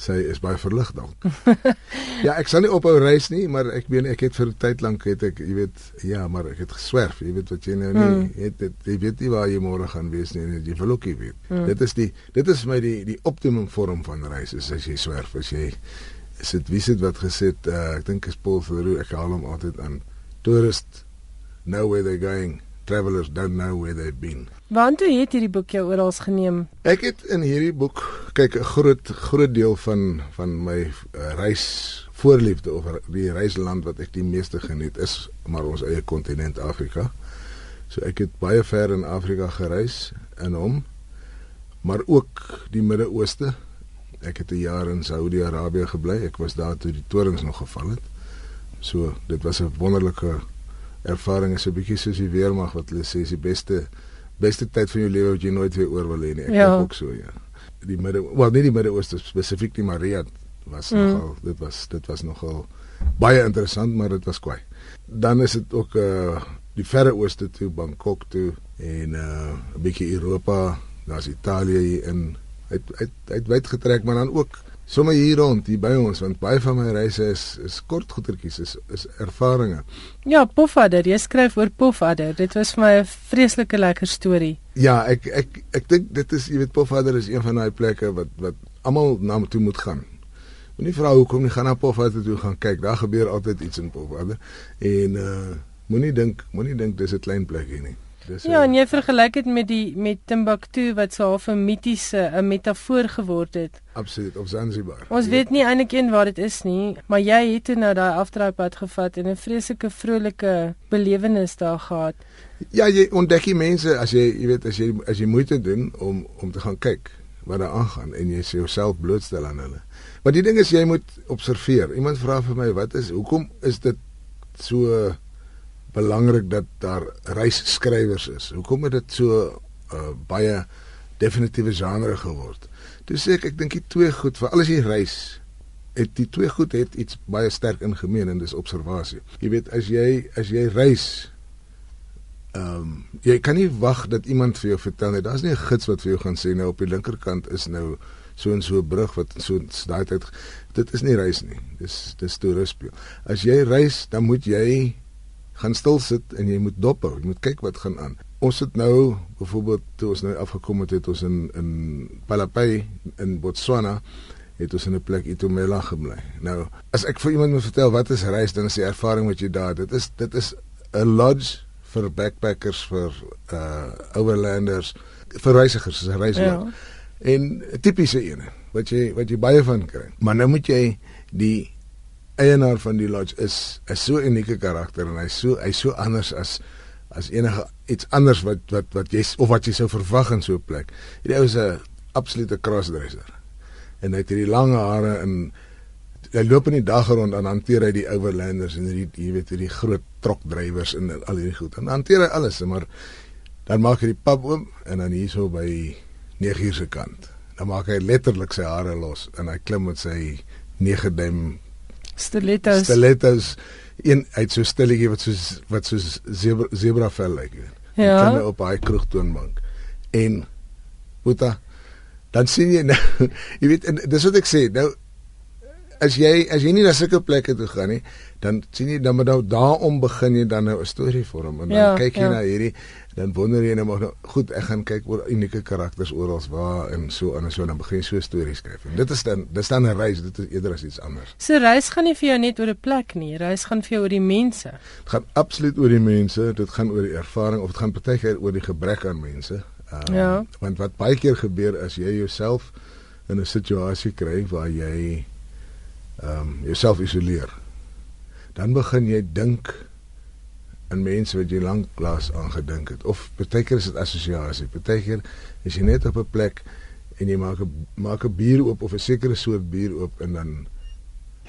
sy is baie verlig dalk. ja, ek sal nie ophou reis nie, maar ek meen ek het vir 'n tyd lank het ek, jy weet, ja, maar ek het geswerf, jy weet wat jy nou nie, Mm. het, dit, jy weet nie waar jy môre gaan wees nie, en jy wil ook nie weet. Mm. Dit is die dit is vir my die die optimum vorm van reis is as jy swerf, as jy is dit wie sit wat gesê het, uh, ek dink is Paul Verhoeven, ek haal hom altyd aan. Tourists know where they're going, travelers don't know where they've been. Waartoe het hierdie boek jou oral geneem? Ek het in hierdie boek kyk 'n groot groot deel van van my uh, reis voorliefde of die reisland wat ek die meeste geniet is maar ons eie kontinent Afrika. So ek het baie ver in Afrika gereis in hom maar ook die Midde-Ooste. Ek het 'n jaar in Saudi-Arabië gebly. Ek was daar toe die torings nog geval het. So dit was 'n wonderlike ervaring. Is 'n bietjie soos die weermag wat hulle sê is die beste beste tyd van jou lewe wat jy nooit weer oor wil hê nie. Ek Ja. ook so, ja. Die Midde, wel nie die Midde-Ooste spesifiek die Maria was Mm. nogal dit was dit was nogal baie interessant, maar dit was kwai. Dan is dit ook uh die Verre Ooste toe, Bangkok toe en uh 'n bietjie Europa, daar's Italië hier in uit uit uit wyd getrek, maar dan ook sommer hier rond hier by ons want baie van my reise is is kort goetertjies, is is ervarings. Ja, Pofadder, jy skryf oor Pofadder. Dit was vir my 'n vreeslike lekker storie. Ja, ek ek ek dink dit is jy weet Pofadder is een van daai plekke wat wat almal na toe moet gaan. Moenie vra hoekom nie gaan na Pofadder toe gaan kyk. Daar gebeur altyd iets in Pofadder. En uh moenie dink moenie dink dis 'n klein plekkie nie. Dis Ja, en jy vergelyk dit met die met Timbuktu wat so half 'n mitiese 'n metafoor geword het. absoluut op Zanzibar. Ons Jy weet nie eintlik een waar dit is nie, maar jy het toe nou daai afdraaipad gevat en 'n vreeslike vrolike belewenis daar gehad. Ja, jy ontdek die mense as jy jy weet as jy as jy moeite doen om om te gaan kyk wat daar aangaan en jy jouself blootstel aan hulle. Maar die ding is jy moet observeer. Iemand vra vir my wat is hoekom is dit so belangrik dat daar reisskrywers is? Hoekom het dit so uh, baie definitiewe genre geword? Toe sê ek ek dink die twee goed vir alles jy reis het die twee goed het iets baie sterk in gemeen en dis observasie. Jy weet as jy as jy reis Ehm um, jy kan nie wag dat iemand vir jou vertel nie. Daar's nie 'n gids wat vir jou gaan sê nou op die linkerkant is nou so en so 'n brug wat so daai tyd dit is nie reis nie. Dis dis toerusspeel. As jy reis, dan moet jy gaan stil sit en jy moet dophou. Jy moet kyk wat gaan aan. Ons het nou byvoorbeeld toe ons nou afgekom het, het ons in in Palapay in Botswana het ons in 'n plek Itumela gebly. Nou, as ek vir iemand moet vertel wat is reis, dan is die ervaring wat jy daar, dit is dit is 'n lodge vir backpackers vir uh overlanders vir reisigers is 'n reisland. Ja. En 'n tipiese ene wat jy wat jy baie van kry. Maar nou moet jy die eienaar van die lodge is 'n so unieke karakter en hy's so hy's so anders as as enige iets anders wat wat wat jy of wat jy sou verwag in so 'n plek. Hierdie ou is 'n absolute crossdresser. En hy het hierdie lang hare en hy loop in die dag rond en hanteer hy die overlanders en hierdie jy weet hierdie groot trokdrywers en al hierdie goed. En hanteer hy alles, maar dan maak hy die pap oom en dan hierso by 9 uur se kant. Dan maak hy letterlik sy hare los en hy klim met sy 9 duim Stilettos. stilettos een uit so stilletjie wat soos wat soos zebra zebra vel lyk. En Ja. hy op daai kroegtoonbank. En Boeta dan sien jy nou jy weet en dis wat ek sê nou as jy as jy nie na sulke plekke toe gaan nie, dan sien jy dan moet nou daarom begin jy dan nou 'n storie vorm en dan Ja, kyk jy ja. na hierdie dan wonder jy nou maar nou, goed, ek gaan kyk oor unieke karakters oral waar en so en so dan begin jy so stories skryf. En dit is dan dis dan 'n reis, dit is eerder as iets anders. So reis gaan nie vir jou net oor 'n plek nie, reis gaan vir jou oor die mense. Dit gaan absoluut oor die mense, dit gaan oor die ervaring of dit gaan baie keer oor die gebrek aan mense. Um, Ja. Want wat baie keer gebeur as jy jouself in 'n situasie kry waar jy ehm um, jouself isoleer. Dan begin jy dink aan mense wat jy lanklaas aan gedink het of baie keer is dit assosiasie. Baie keer is jy net op 'n plek en jy maak 'n maak 'n bier oop of 'n sekere soort bier oop en dan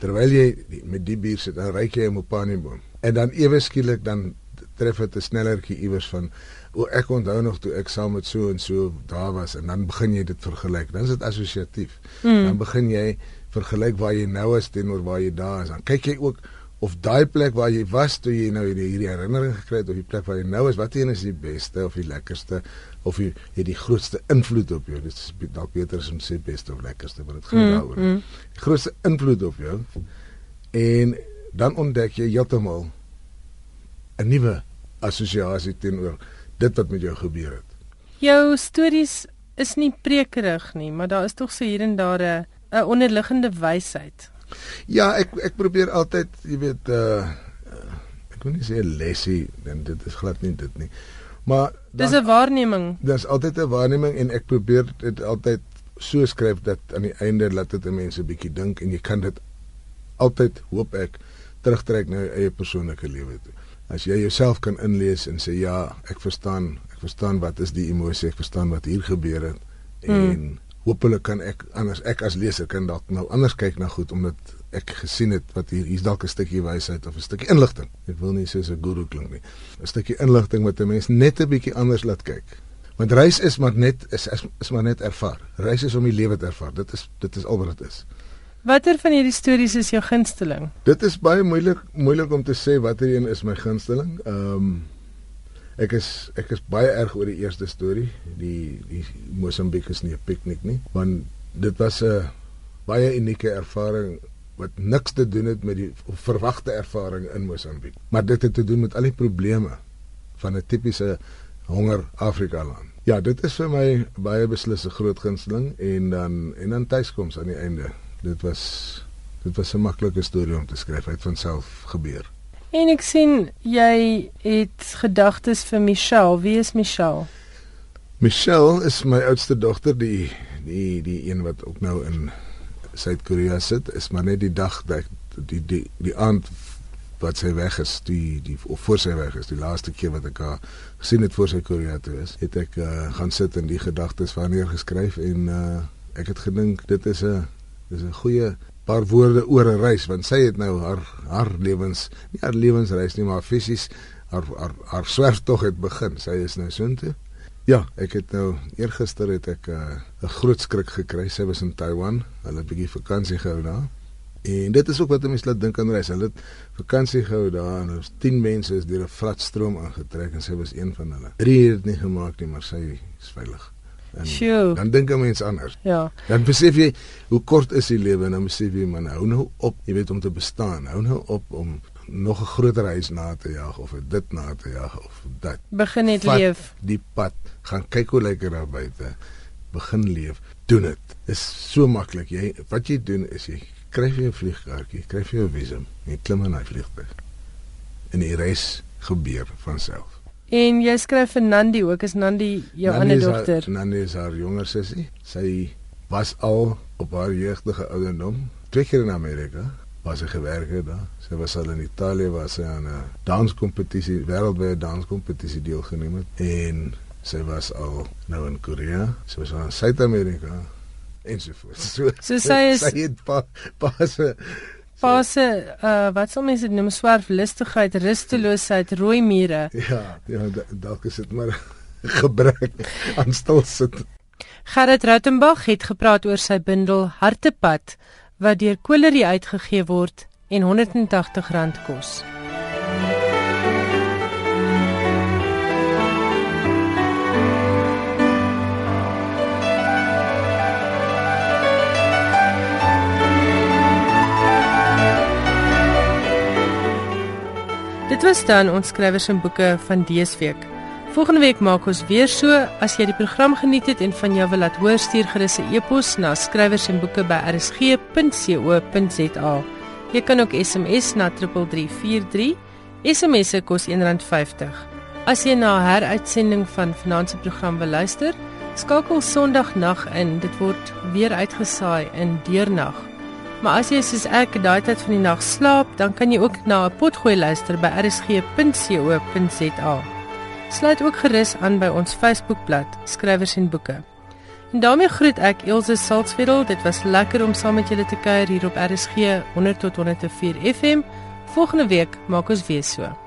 terwyl jy met die bier sit, dan ryk jy 'n mopanieboom. En dan ewe skielik dan tref dit 'n snellertjie iewers van o ek onthou nog toe ek saam met so en so daar was en dan begin jy dit vergelyk. Dan is dit assosiatief. Mm. Dan begin jy vergelyk waar jy nou is teenoor waar jy daar is. Dan kyk jy ook of daai plek waar jy was toe jy nou hierdie hierdie herinnering gekry het of die plek waar jy nou is, wat een is die beste of die lekkerste of jy het die grootste invloed op jou. Dit is dalk beter as om sê beste of lekkerste, maar dit gaan Mm, daaroor. mm. Die grootste invloed op jou. En dan ontdek jy heeltemal 'n nuwe assosiasie teenoor dit wat met jou gebeur het. Jou stories is nie prekerig nie, maar daar is tog so hier en daar 'n 'n onderliggende wysheid. Ja, ek ek probeer altyd, jy weet, uh, ek wil nie sê 'n lesie, dan dit is glad nie dit nie. Maar Dis 'n waarneming. daar's altyd 'n waarneming en ek probeer dit altyd so skryf dat aan die einde laat dit mense bietjie dink en jy kan dit altyd hoop ek terugtrek na jou eie persoonlike lewe toe. As jy jouself kan inlees en sê ja, ek verstaan, ek verstaan wat is die emosie, ek verstaan wat hier gebeur het en Mm. Hopelik kan ek anders ek as leser kan dalk nou anders kyk na goed omdat ek gesien het wat hier hier's dalk 'n stukkie wysheid of 'n stukkie inligting. Ek wil nie soos 'n guru klink nie. 'n Stukkie inligting wat 'n mens net 'n bietjie anders laat kyk. Want reis is maar net is is, is maar net ervaar. Reis is om die lewe te ervaar. Dit is dit is al wat dit is. Watter van hierdie stories is jou gunsteling? Dit is baie moeilik moeilik om te sê watter een is my gunsteling. Ehm um, ek is ek is baie erg oor die eerste storie, die die Mosambiek is nie 'n piknik nie, want dit was 'n baie unieke ervaring wat niks te doen het met die verwagte ervaring in Mosambiek. Maar dit het te doen met al die probleme van 'n tipiese honger Afrika land. Ja, dit is vir my baie beslis 'n groot gunsteling en dan en dan tuiskoms aan die einde. Dit was dit was 'n maklike storie om te skryf, hy het van self gebeur. En ek sien jy het gedagtes vir Michelle. Wie is Michelle? Michelle is my oudste dogter, die die die een wat ook nou in Suid-Korea sit, is maar net die dag dat die die die aand wat sy weg is, die die of voor sy weg is, die laaste keer wat ek haar gesien het voor sy Korea toe is, het ek uh, gaan sit en die gedagtes van haar geskryf en uh, ek het gedink dit is 'n dis 'n goeie paar woorde oor 'n reis want sy het nou haar haar lewens nie haar lewensreis nie maar fisies haar haar haar swerftog het begin. Sy is nou soontoe. Ja, ek het nou eergister het ek 'n uh, 'n groot skrik gekry. Sy was in Taiwan. Hulle het 'n bietjie vakansie gehou daar. En dit is ook wat mense laat dink aan reis. Hulle het vakansie gehou daar en ons 10 mense is deur 'n vlatstroom aangetrek en sy was een van hulle. Drie het dit nie gemaak nie, maar sy is veilig. En Sjoe. dan dink 'n mens anders. Ja. Dan besef jy hoe kort is die lewe en dan besef jy man, hou nou op, jy weet om te bestaan. Hou nou op om nog 'n groter huis na te jag of dit na te jag of dat. Begin net leef. Die pad, gaan kyk hoe lyk dit daar buite. Begin leef. Doen dit. Dis so maklik. Jy wat jy doen is jy kry vir jou vliegkaartjie, kry vir jou visum, jy klim in daai vliegtuig. En die reis gebeur van self. En jy skryf vir Nandi ook. Is Nandi jou ander dogter? Nanny is haar jonger sussie. Sy was al op haar jeugdige ouderdom twee keer in Amerika. Waar sy gewerk het daar. Sy was al in Italië waar sy aan 'n danskompetisie, wêreldwye danskompetisie deelgeneem het en sy was al nou in Korea. Sy was al in Suid-Amerika ensovoorts. So, So sy is- sy het pa pa se Fase uh wat sal mense dit noem swerf lustigheid, rusteloosheid, rooi mure. ja, ja da- dalk is dit maar gebrek aan stilsit. Gerrit Rautenbach het gepraat oor sy bundel Hartepad wat deur Kolerie uitgegee word en R180 kos. Was dan ons skrywers en boeke van dese week. Volgende week maak ons weer so. As jy die program geniet het en van jou wil laat hoor, stuur gerus 'n e-pos na skrywers en boeke by rsg.co.za. Jy kan ook SMS na 3343. SMS se kos R1.50. As jy na heruitsending van vanaand se program wil luister, skakel Sondagnag in. Dit word weer uitgesaai in deernag. Maar as jy soos ek daai tyd van die nag slaap, dan kan jy ook na 'n potgooi luister by rsg.co.za. Sluit ook gerus aan by ons Facebookblad Skrywers en Boeke. En daarmee groet ek Elsje Salzwetel. Dit was lekker om saam met julle te kuier hier op RSG 100 tot 104 FM. Volgende week maak ons weer so.